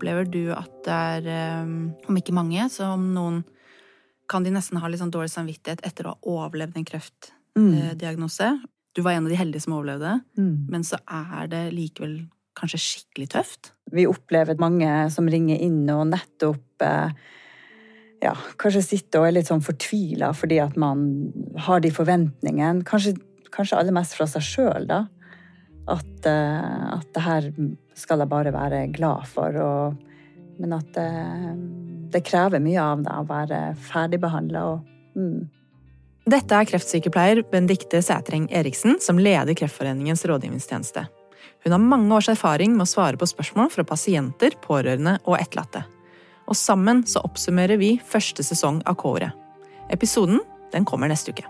opplever du at det er, eh, om ikke mange, så om noen kan de nesten ha litt sånn dårlig samvittighet etter å ha overlevd en kreftdiagnose? Du var en av de heldige som overlevde, Mm. men så er det likevel kanskje skikkelig tøft? Vi opplever mange som ringer inn og nettopp eh, ja, kanskje sitter og er litt sånn fortvila fordi at man har de forventningene. Kanskje, kanskje aller mest fra seg sjøl, da. At, eh, at det her skal jeg bare være glad for. Og, men at eh, det krever mye av deg å være ferdigbehandla. Mm. Dette er kreftsykepleier Bendikte Sætreng Eriksen, som leder Kreftforeningens rådgivningstjeneste. Hun har mange års erfaring med å svare på spørsmål fra pasienter, pårørende og etterlatte. Og sammen så oppsummerer vi første sesong av K-ordet. Episoden den kommer neste uke.